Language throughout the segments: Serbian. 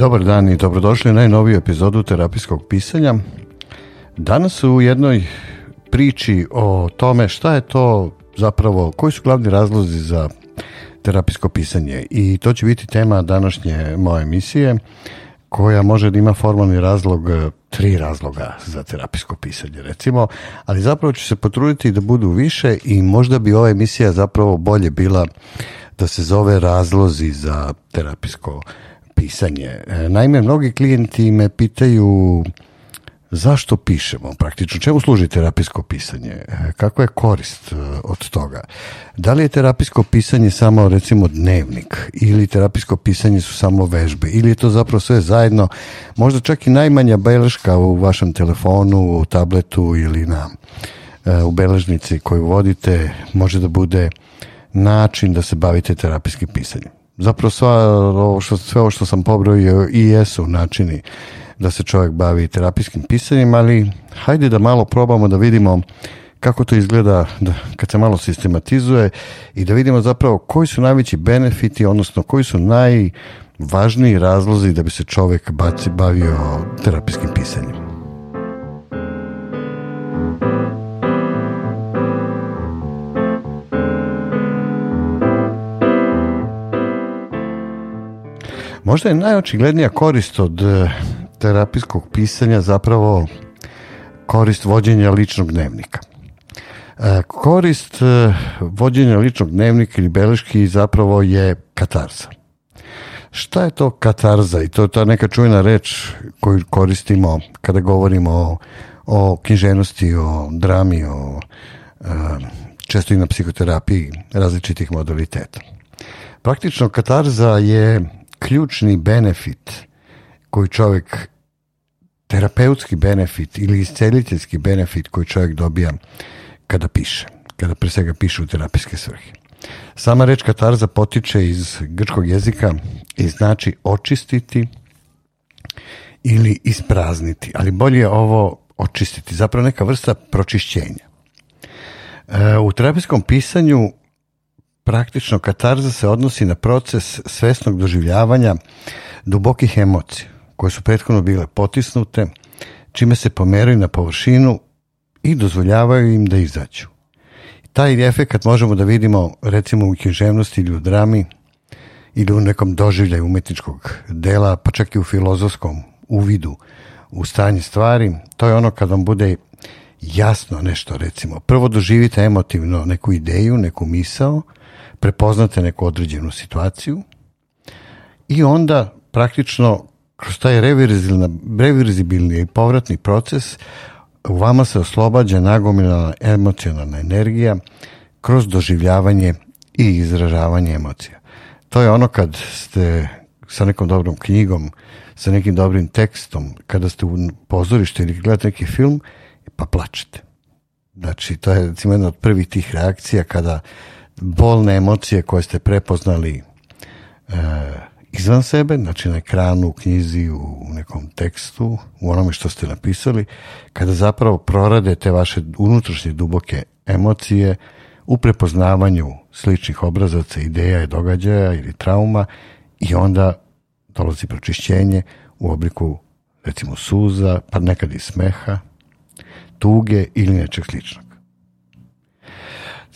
Dobar dan i dobrodošli u najnoviju epizodu terapijskog pisanja. Danas u jednoj priči o tome šta je to zapravo, koji su glavni razlozi za terapijsko pisanje i to će biti tema današnje moje emisije koja može da ima formalni razlog, e, tri razloga za terapijsko pisanje recimo, ali zapravo ću se potruditi da budu više i možda bi ova emisija zapravo bolje bila da se zove razlozi za terapijsko pisanje pisanje. E, naime, mnogi klijenti me pitaju zašto pišemo praktično, čemu služi terapijsko pisanje, e, kakva je korist e, od toga. Da li je terapijsko pisanje samo recimo dnevnik ili terapijsko pisanje su samo vežbe ili je to zapravo sve zajedno, možda čak i najmanja beleška u vašem telefonu, u tabletu ili na u beležnici koju vodite može da bude način da se bavite terapijskim pisanjem. Zapravo što, sve ovo što sam pobrojio i jesu načini da se čovjek bavi terapijskim pisanjem, ali hajde da malo probamo da vidimo kako to izgleda kad se malo sistematizuje i da vidimo zapravo koji su najveći benefiti, odnosno koji su najvažniji razlozi da bi se čovjek baci, bavio terapijskim pisanjem. Možda je najočiglednija korist od e, terapijskog pisanja zapravo korist vođenja ličnog dnevnika. E, korist e, vođenja ličnog dnevnika ili beleški zapravo je katarza. Šta je to katarza? I to je ta neka čujna reč koju koristimo kada govorimo o, o knjiženosti, o drami, o često i na psihoterapiji različitih modaliteta. Praktično katarza je ključni benefit koji čovjek terapeutski benefit ili isceliteljski benefit koji čovjek dobija kada piše, kada pre svega piše u terapijske svrhe. Sama reč katarza potiče iz grčkog jezika i znači očistiti ili isprazniti, ali bolje je ovo očistiti, zapravo neka vrsta pročišćenja. E, u terapijskom pisanju Praktično, katarza se odnosi na proces svesnog doživljavanja dubokih emocija koje su prethodno bile potisnute, čime se pomeraju na površinu i dozvoljavaju im da izađu. Taj efekt možemo da vidimo recimo u književnosti ili u drami ili u nekom doživljaju umetničkog dela, pa čak i u filozofskom uvidu u stanje stvari. To je ono kad vam bude jasno nešto recimo. Prvo doživite emotivno neku ideju, neku misao, prepoznate neku određenu situaciju i onda praktično kroz taj reverzibilni i povratni proces u vama se oslobađa nagomilana emocionalna energija kroz doživljavanje i izražavanje emocija. To je ono kad ste sa nekom dobrom knjigom, sa nekim dobrim tekstom, kada ste u pozorištu ili gledate neki film, pa plačete. Znači, to je recimo jedna od prvih tih reakcija kada bolne emocije koje ste prepoznali e, izvan sebe, znači na ekranu, u knjizi, u nekom tekstu, u onome što ste napisali, kada zapravo prorade te vaše unutrašnje duboke emocije u prepoznavanju sličnih obrazaca, ideja i događaja ili trauma i onda dolazi pročišćenje u obliku recimo suza, pa nekad i smeha, tuge ili nečeg sličnog.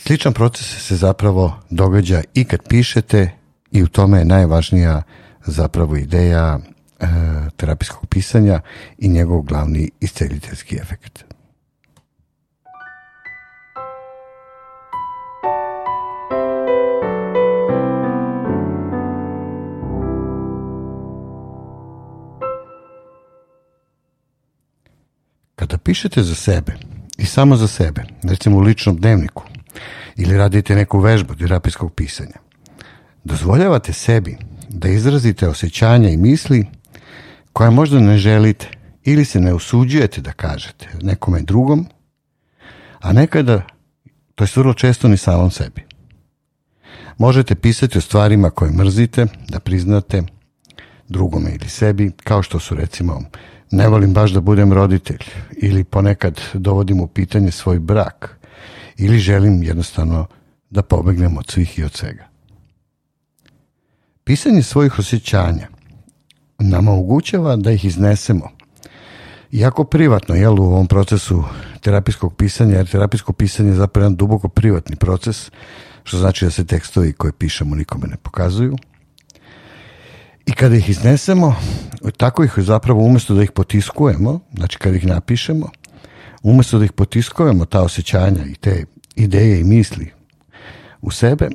Sličan proces se zapravo događa i kad pišete i u tome je najvažnija zapravo ideja e, terapijskog pisanja i njegov glavni isceliteljski efekt. Kada pišete za sebe i samo za sebe, recimo u ličnom dnevniku, ili radite neku vežbu terapijskog pisanja. Dozvoljavate sebi da izrazite osjećanja i misli koja možda ne želite ili se ne usuđujete da kažete nekome drugom, a nekada, to je vrlo često ni samom sebi. Možete pisati o stvarima koje mrzite, da priznate drugome ili sebi, kao što su recimo ne volim baš da budem roditelj ili ponekad dovodim u pitanje svoj brak ili želim jednostavno da pobegnem od svih i od svega. Pisanje svojih osjećanja nam omogućava da ih iznesemo. Jako privatno, jel, u ovom procesu terapijskog pisanja, jer terapijsko pisanje je zapravo jedan duboko privatni proces, što znači da se tekstovi koje pišemo nikome ne pokazuju. I kada ih iznesemo, tako ih zapravo umjesto da ih potiskujemo, znači kada ih napišemo, Umjesto da ih potiskujemo, ta osjećanja i te ideje i misli u sebe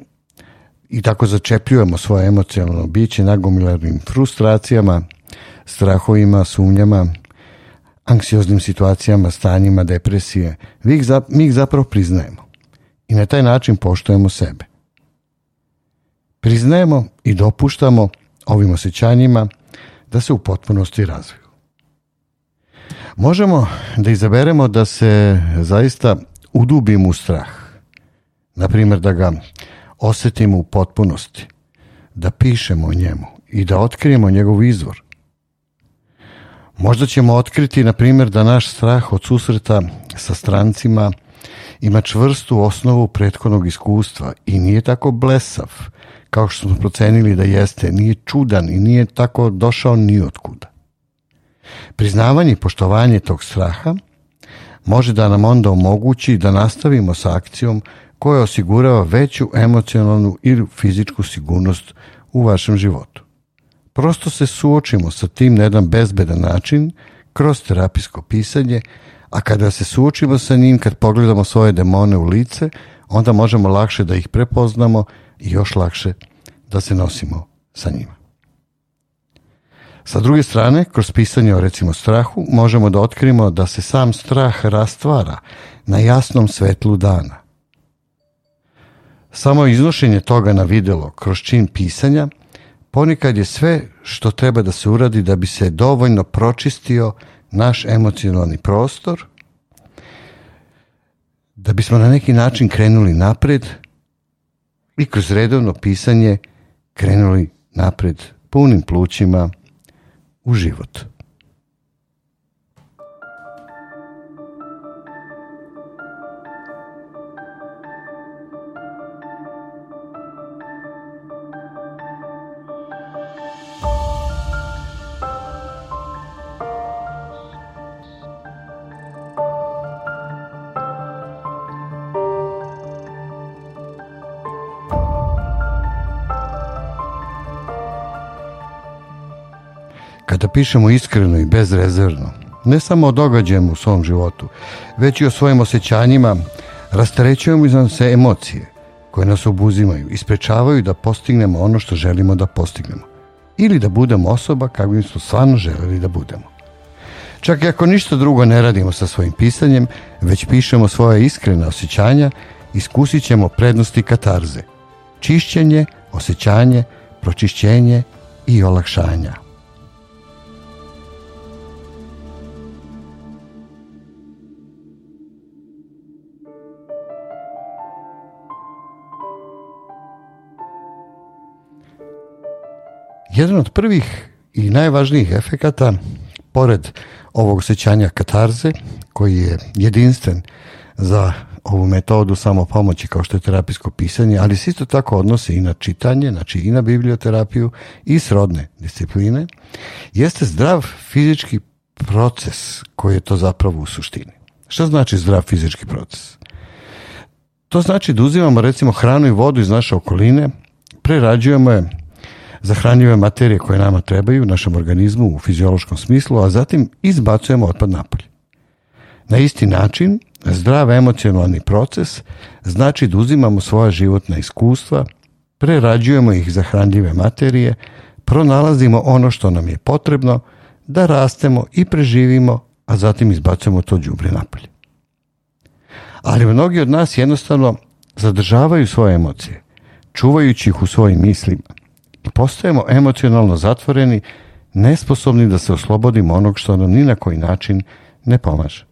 i tako začepljujemo svoje emocionalno biće nagomilarnim frustracijama, strahovima, sumnjama, anksioznim situacijama, stanjima, depresije, mi ih zapravo priznajemo i na taj način poštujemo sebe. Priznajemo i dopuštamo ovim osjećanjima da se u potpunosti razviju. Možemo da izaberemo da se zaista udubim u strah. primjer da ga osjetimo u potpunosti, da pišemo o njemu i da otkrijemo njegov izvor. Možda ćemo otkriti, na primjer, da naš strah od susreta sa strancima ima čvrstu osnovu prethodnog iskustva i nije tako blesav, kao što smo procenili da jeste, nije čudan i nije tako došao ni otkuda. Priznavanje i poštovanje tog straha može da nam onda omogući da nastavimo sa akcijom koja osigurava veću emocionalnu ili fizičku sigurnost u vašem životu. Prosto se suočimo sa tim na jedan bezbedan način kroz terapijsko pisanje, a kada se suočimo sa njim, kad pogledamo svoje demone u lice, onda možemo lakše da ih prepoznamo i još lakše da se nosimo sa njima. Sa druge strane, kroz pisanje o recimo strahu, možemo da otkrimo da se sam strah rastvara na jasnom svetlu dana. Samo iznošenje toga na videlo kroz čin pisanja ponekad je sve što treba da se uradi da bi se dovoljno pročistio naš emocionalni prostor, da bismo na neki način krenuli napred i kroz redovno pisanje krenuli napred punim plućima, u život. da pišemo iskreno i bezrezervno, ne samo o događajima u svom životu, već i o svojim osjećanjima, rastarećujemo nam se emocije koje nas obuzimaju i sprečavaju da postignemo ono što želimo da postignemo ili da budemo osoba kakvim smo stvarno želeli da budemo. Čak i ako ništa drugo ne radimo sa svojim pisanjem, već pišemo svoje iskrene osjećanja, iskusit ćemo prednosti katarze. Čišćenje, osjećanje, pročišćenje i olakšanja. Jedan od prvih i najvažnijih efekata, pored ovog osjećanja katarze, koji je jedinstven za ovu metodu samopomoći kao što je terapijsko pisanje, ali se isto tako odnosi i na čitanje, znači i na biblioterapiju i srodne discipline, jeste zdrav fizički proces koji je to zapravo u suštini. Što znači zdrav fizički proces? To znači da uzimamo recimo hranu i vodu iz naše okoline, prerađujemo je, zahranjive materije koje nama trebaju, u našem organizmu u fiziološkom smislu, a zatim izbacujemo otpad napolje. Na isti način, zdrav emocionalni proces znači da uzimamo svoja životna iskustva, prerađujemo ih za hranljive materije, pronalazimo ono što nam je potrebno, da rastemo i preživimo, a zatim izbacujemo to džubre napolje. Ali mnogi od nas jednostavno zadržavaju svoje emocije, čuvajući ih u svojim mislima. Postajemo emocionalno zatvoreni, nesposobni da se oslobodimo onog što nam ni na koji način ne pomaže.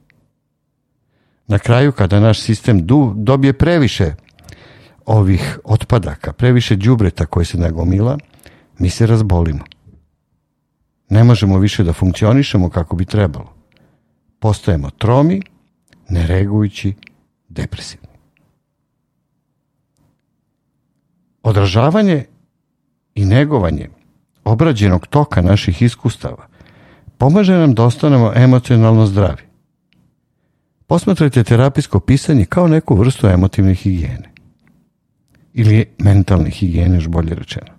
Na kraju, kada naš sistem dobije previše ovih otpadaka, previše đubreta koji se nagomila, mi se razbolimo. Ne možemo više da funkcionišemo kako bi trebalo. Postajemo tromi, neregujući, depresivni. Odražavanje i negovanje obrađenog toka naših iskustava pomaže nam da ostanemo emocionalno zdravi. Posmatrajte terapijsko pisanje kao neku vrstu emotivne higijene ili mentalne higijene, još bolje rečeno.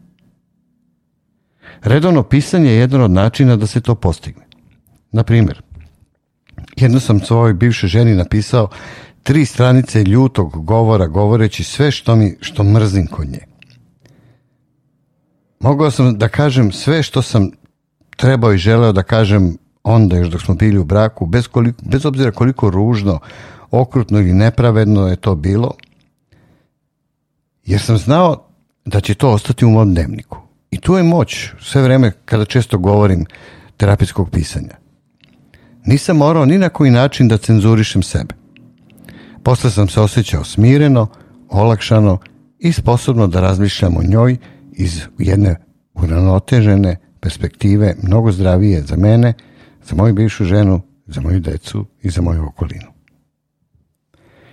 Redovno pisanje je jedan od načina da se to postigne. Na primjer, jedno sam svojoj bivšoj ženi napisao tri stranice ljutog govora govoreći sve što mi što mrzim kod nje mogao sam da kažem sve što sam trebao i želeo da kažem onda još dok smo bili u braku, bez, koliko, bez obzira koliko ružno, okrutno ili nepravedno je to bilo, jer sam znao da će to ostati u mom dnevniku. I tu je moć, sve vreme kada često govorim terapijskog pisanja. Nisam morao ni na koji način da cenzurišem sebe. Posle sam se osjećao smireno, olakšano i sposobno da razmišljam o njoj iz jedne uranotežene perspektive mnogo zdravije za mene, za moju bivšu ženu, za moju decu i za moju okolinu.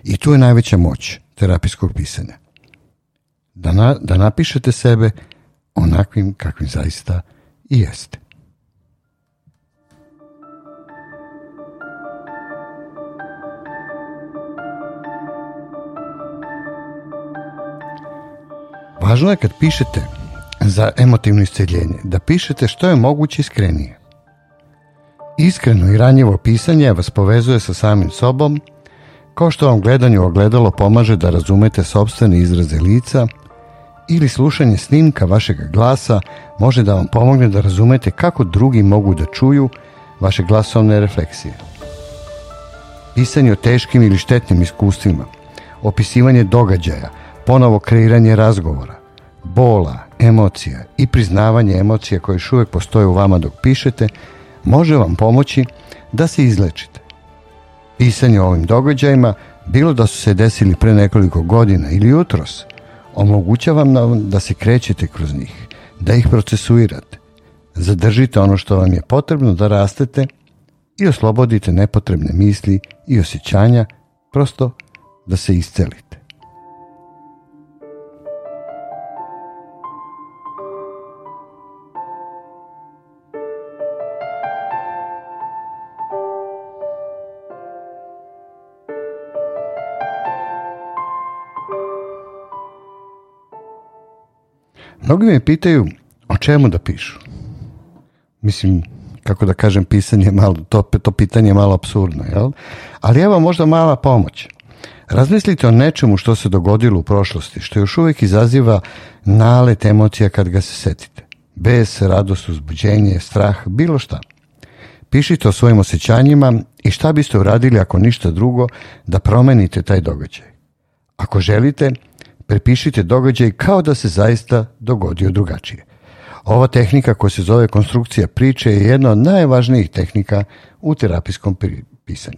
I tu je najveća moć terapijskog pisanja. Da, da napišete sebe onakvim kakvim zaista i jeste. Važno je kad pišete za emotivno isceljenje, da pišete što je moguće iskrenije. Iskreno i ranjivo pisanje vas povezuje sa samim sobom, kao što vam gledanje u ogledalo pomaže da razumete sobstvene izraze lica ili slušanje snimka vašeg glasa može da vam pomogne da razumete kako drugi mogu da čuju vaše glasovne refleksije. Pisanje o teškim ili štetnim iskustvima, opisivanje događaja – ponovo kreiranje razgovora, bola, emocija i priznavanje emocija koje još uvijek postoje u vama dok pišete, može vam pomoći da se izlečite. Pisanje o ovim događajima, bilo da su se desili pre nekoliko godina ili jutros, omogućava vam da se krećete kroz njih, da ih procesuirate. Zadržite ono što vam je potrebno da rastete i oslobodite nepotrebne misli i osjećanja, prosto da se iscelite. Mnogi me pitaju o čemu da pišu. Mislim, kako da kažem, pisanje malo, to, to pitanje je malo absurdno, jel? Ali evo možda mala pomoć. Razmislite o nečemu što se dogodilo u prošlosti, što još uvijek izaziva nalet emocija kad ga se setite. Bes, radost, uzbuđenje, strah, bilo šta. Pišite o svojim osjećanjima i šta biste uradili ako ništa drugo da promenite taj događaj. Ako želite, Prepišite događaj kao da se zaista dogodio drugačije. Ova tehnika koja se zove konstrukcija priče je jedna od najvažnijih tehnika u terapijskom pisanju.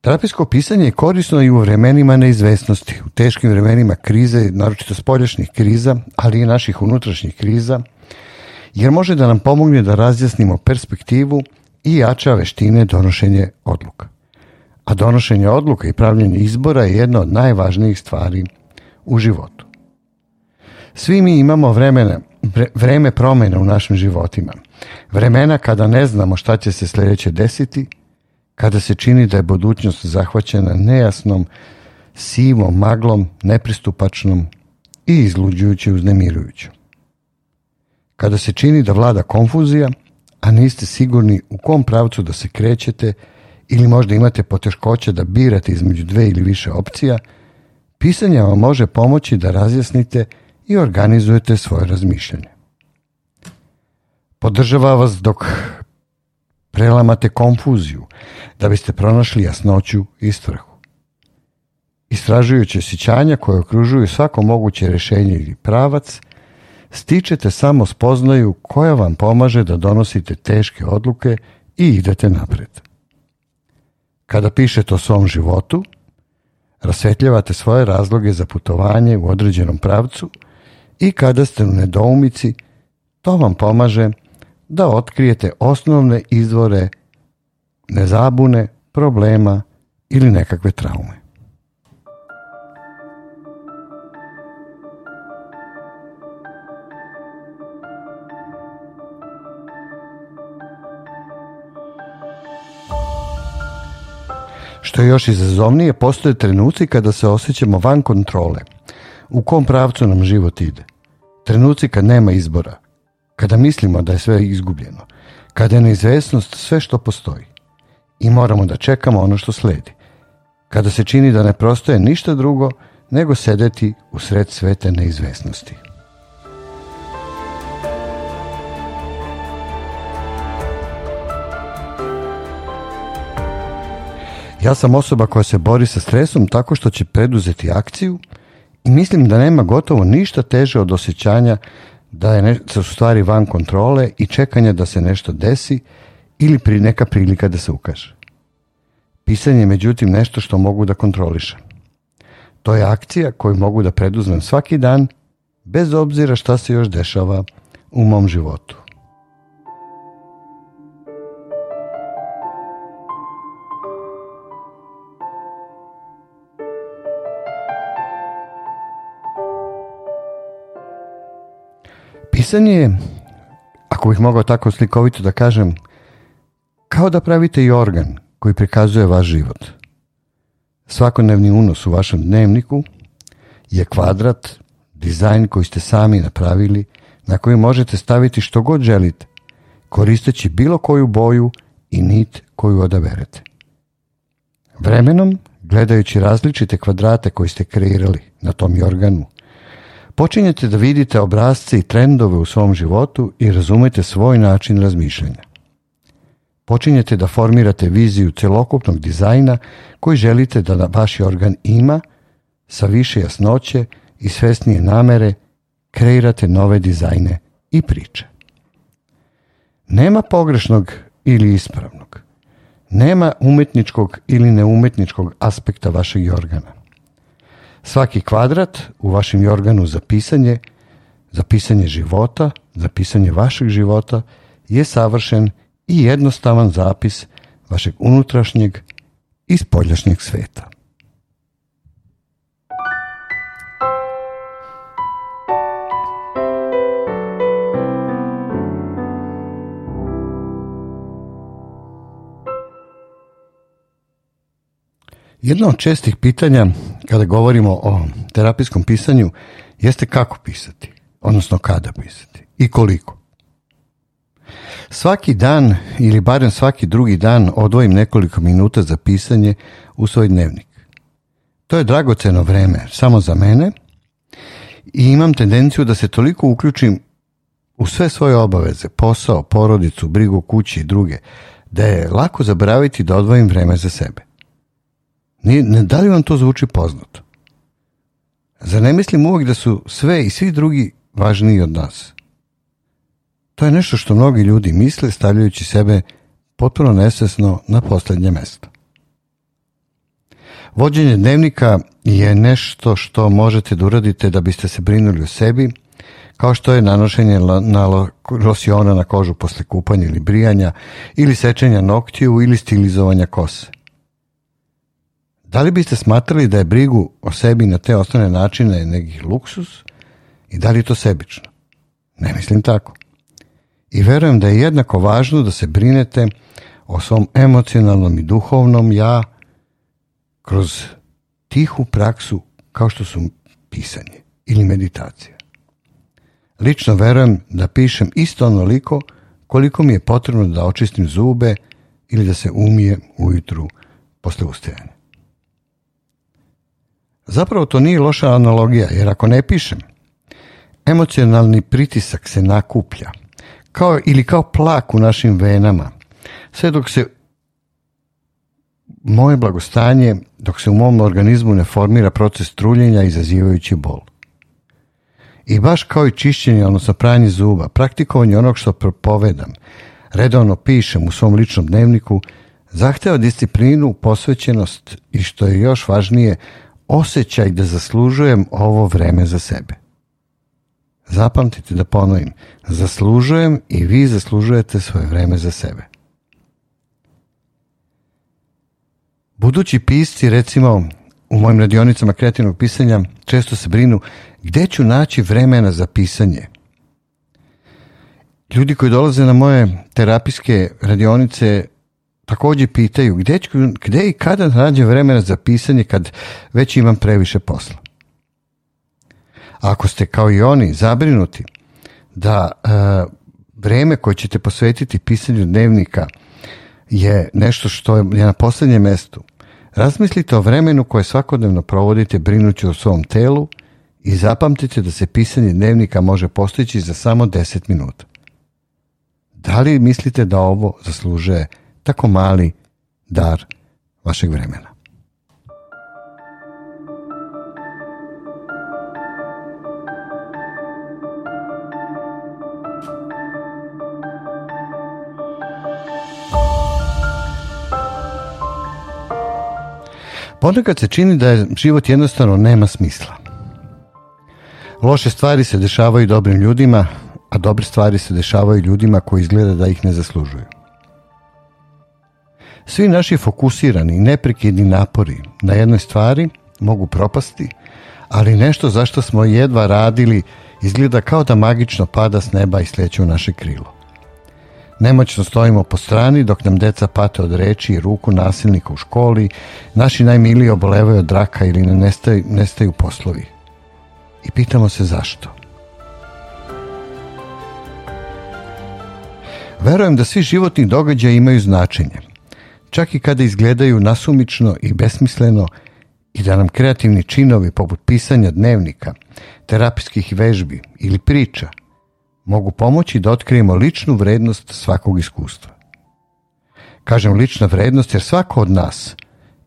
Terapijsko pisanje je korisno i u vremenima neizvestnosti, u teškim vremenima krize, naročito spoljašnjih kriza, ali i naših unutrašnjih kriza, jer može da nam pomogne da razjasnimo perspektivu i jača veštine donošenje odluka a donošenje odluka i pravljenje izbora je jedna od najvažnijih stvari u životu. Svi mi imamo vremena, vreme promjena u našim životima. Vremena kada ne znamo šta će se sljedeće desiti, kada se čini da je budućnost zahvaćena nejasnom, sivom, maglom, nepristupačnom i izluđujući uznemirujućom. Kada se čini da vlada konfuzija, a niste sigurni u kom pravcu da se krećete – ili možda imate poteškoće da birate između dve ili više opcija, pisanje vam može pomoći da razjasnite i organizujete svoje razmišljanje. Podržava vas dok prelamate konfuziju da biste pronašli jasnoću i svrhu. Istražujući osjećanja koje okružuju svako moguće rješenje ili pravac, stičete samo spoznaju koja vam pomaže da donosite teške odluke i idete napred. Kada pišete o svom životu, rasvetljavate svoje razloge za putovanje u određenom pravcu i kada ste u nedoumici, to vam pomaže da otkrijete osnovne izvore nezabune, problema ili nekakve traume. Što je još izazovnije, postoje trenuci kada se osjećamo van kontrole. U kom pravcu nam život ide? Trenuci kad nema izbora. Kada mislimo da je sve izgubljeno. Kada je neizvesnost sve što postoji. I moramo da čekamo ono što sledi. Kada se čini da ne prostoje ništa drugo nego sedeti u sred svete neizvesnosti. Ja sam osoba koja se bori sa stresom tako što će preduzeti akciju i mislim da nema gotovo ništa teže od osjećanja da je nešto stvari van kontrole i čekanja da se nešto desi ili pri neka prilika da se ukaže. Pisanje je međutim nešto što mogu da kontrolišem. To je akcija koju mogu da preduzmem svaki dan, bez obzira šta se još dešava u mom životu. Pisanje je, ako bih mogao tako slikovito da kažem, kao da pravite i organ koji prikazuje vaš život. Svakodnevni unos u vašem dnevniku je kvadrat, dizajn koji ste sami napravili, na koji možete staviti što god želite, koristeći bilo koju boju i nit koju odaberete. Vremenom, gledajući različite kvadrate koji ste kreirali na tom organu, počinjete da vidite obrazce i trendove u svom životu i razumete svoj način razmišljanja. Počinjete da formirate viziju celokupnog dizajna koji želite da vaš organ ima, sa više jasnoće i svesnije namere kreirate nove dizajne i priče. Nema pogrešnog ili ispravnog. Nema umetničkog ili neumetničkog aspekta vašeg organa. Svaki kvadrat u vašem jorganu za pisanje, za pisanje života, za pisanje vašeg života je savršen i jednostavan zapis vašeg unutrašnjeg i spoljašnjeg sveta. Jedno od čestih pitanja kada govorimo o terapijskom pisanju jeste kako pisati, odnosno kada pisati i koliko. Svaki dan ili barem svaki drugi dan odvojim nekoliko minuta za pisanje u svoj dnevnik. To je dragoceno vreme samo za mene i imam tendenciju da se toliko uključim u sve svoje obaveze, posao, porodicu, brigu, kući i druge, da je lako zaboraviti da odvojim vreme za sebe. Nije, ne, da li vam to zvuči poznato? Zar ne mislim uvijek da su sve i svi drugi važniji od nas? To je nešto što mnogi ljudi misle stavljajući sebe potpuno nesvesno na posljednje mesto. Vođenje dnevnika je nešto što možete da uradite da biste se brinuli o sebi, kao što je nanošenje na losiona na kožu posle kupanja ili brijanja, ili sečenja noktiju ili stilizovanja kose. Da li biste smatrali da je brigu o sebi na te osnovne načine neki luksus i da li je to sebično? Ne mislim tako. I verujem da je jednako važno da se brinete o svom emocionalnom i duhovnom ja kroz tihu praksu kao što su pisanje ili meditacija. Lično verujem da pišem isto onoliko koliko mi je potrebno da očistim zube ili da se umije ujutru posle ustajanja. Zapravo to nije loša analogija, jer ako ne pišem, emocionalni pritisak se nakuplja, kao ili kao plak u našim venama, sve dok se moje blagostanje, dok se u mom organizmu ne formira proces truljenja izazivajući bol. I baš kao i čišćenje, odnosno pranje zuba, praktikovanje onog što propovedam, redovno pišem u svom ličnom dnevniku, zahteva disciplinu, posvećenost i što je još važnije, osjećaj da zaslužujem ovo vreme za sebe. Zapamtite da ponovim, zaslužujem i vi zaslužujete svoje vreme za sebe. Budući pisci, recimo u mojim radionicama kreativnog pisanja, često se brinu gde ću naći vremena za pisanje. Ljudi koji dolaze na moje terapijske radionice također pitaju gdje, ću, gdje i kada nađem vremena za pisanje kad već imam previše posla. Ako ste kao i oni zabrinuti da e, vrijeme koje ćete posvetiti pisanju dnevnika je nešto što je na posljednjem mjestu, razmislite o vremenu koje svakodnevno provodite brinući o svom telu i zapamtite da se pisanje dnevnika može postići za samo 10 minuta. Da li mislite da ovo zaslužuje tako mali dar vašeg vremena. Ponekad se čini da je život jednostavno nema smisla. Loše stvari se dešavaju dobrim ljudima, a dobre stvari se dešavaju ljudima koji izgleda da ih ne zaslužuju. Svi naši fokusirani, neprekidni napori na jednoj stvari mogu propasti, ali nešto za što smo jedva radili izgleda kao da magično pada s neba i sleće u naše krilo. Nemoćno stojimo po strani dok nam deca pate od reči i ruku nasilnika u školi, naši najmiliji obolevaju od raka ili ne nestaju, nestaju poslovi. I pitamo se zašto. Verujem da svi životni događaji imaju značenje čak i kada izgledaju nasumično i besmisleno i da nam kreativni činovi poput pisanja dnevnika, terapijskih vežbi ili priča mogu pomoći da otkrijemo ličnu vrednost svakog iskustva. Kažem lična vrednost jer svako od nas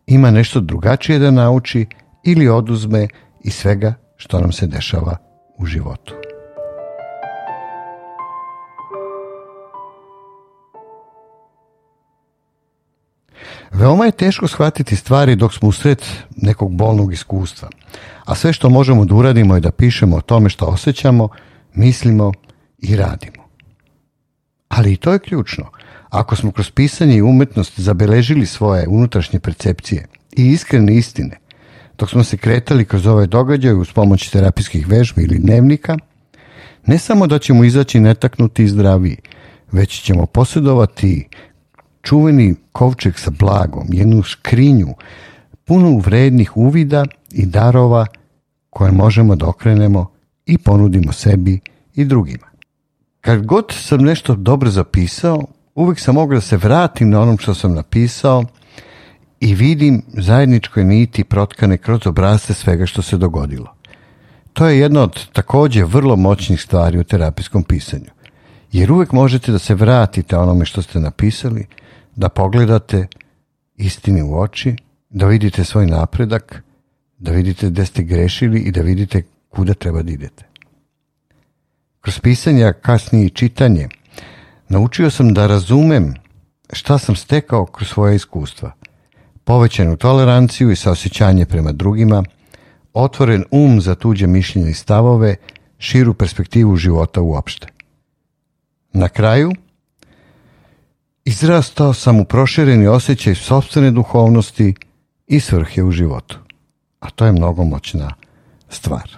ima nešto drugačije da nauči ili oduzme iz svega što nam se dešava u životu. Veoma je teško shvatiti stvari dok smo usred nekog bolnog iskustva, a sve što možemo da uradimo je da pišemo o tome što osjećamo, mislimo i radimo. Ali i to je ključno. Ako smo kroz pisanje i umetnost zabeležili svoje unutrašnje percepcije i iskrene istine, dok smo se kretali kroz ove događaje uz pomoć terapijskih vežbi ili dnevnika, ne samo da ćemo izaći netaknuti i zdraviji, već ćemo posjedovati čuveni kovčeg sa blagom, jednu škrinju, punu vrednih uvida i darova koje možemo da okrenemo i ponudimo sebi i drugima. Kad god sam nešto dobro zapisao, uvijek sam mogao da se vratim na onom što sam napisao i vidim zajedničkoj niti protkane kroz obraste svega što se dogodilo. To je jedna od također vrlo moćnih stvari u terapijskom pisanju. Jer uvijek možete da se vratite onome što ste napisali, da pogledate istini u oči, da vidite svoj napredak, da vidite gdje ste grešili i da vidite kuda treba da idete. Kroz pisanje, a kasnije i čitanje, naučio sam da razumem šta sam stekao kroz svoje iskustva. Povećanu toleranciju i saosećanje prema drugima, otvoren um za tuđe mišljenje i stavove, širu perspektivu života uopšte. Na kraju, izrastao sam u prošireni osjećaj sobstvene duhovnosti i svrhe u životu. A to je mnogo moćna stvar.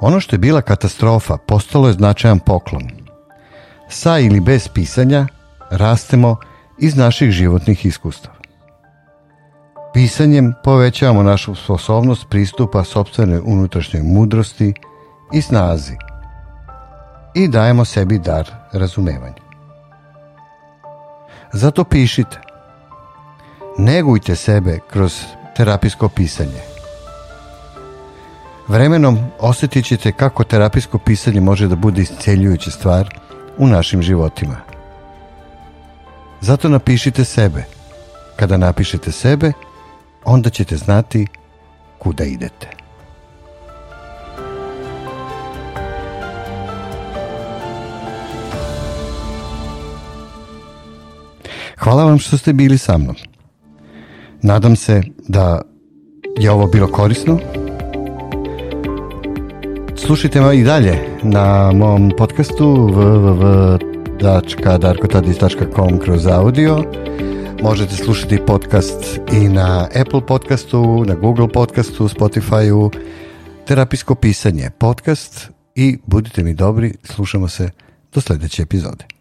Ono što je bila katastrofa postalo je značajan poklon. Sa ili bez pisanja rastemo iz naših životnih iskustva. Pisanjem povećavamo našu sposobnost pristupa sobstvenoj unutrašnjoj mudrosti i snazi i dajemo sebi dar razumevanja. Zato pišite. Negujte sebe kroz terapijsko pisanje. Vremenom osjetit ćete kako terapijsko pisanje može da bude isceljujuća stvar u našim životima. Zato napišite sebe. Kada napišete sebe, onda ćete znati kuda idete. Hvala vam što ste bili sa mnom. Nadam se da je ovo bilo korisno. Slušajte me i dalje na mom podcastu www.darkotadis.com kroz audio Možete slušati podcast i na Apple podcastu, na Google podcastu, Spotify-u, terapijsko pisanje podcast i budite mi dobri, slušamo se do sljedeće epizode.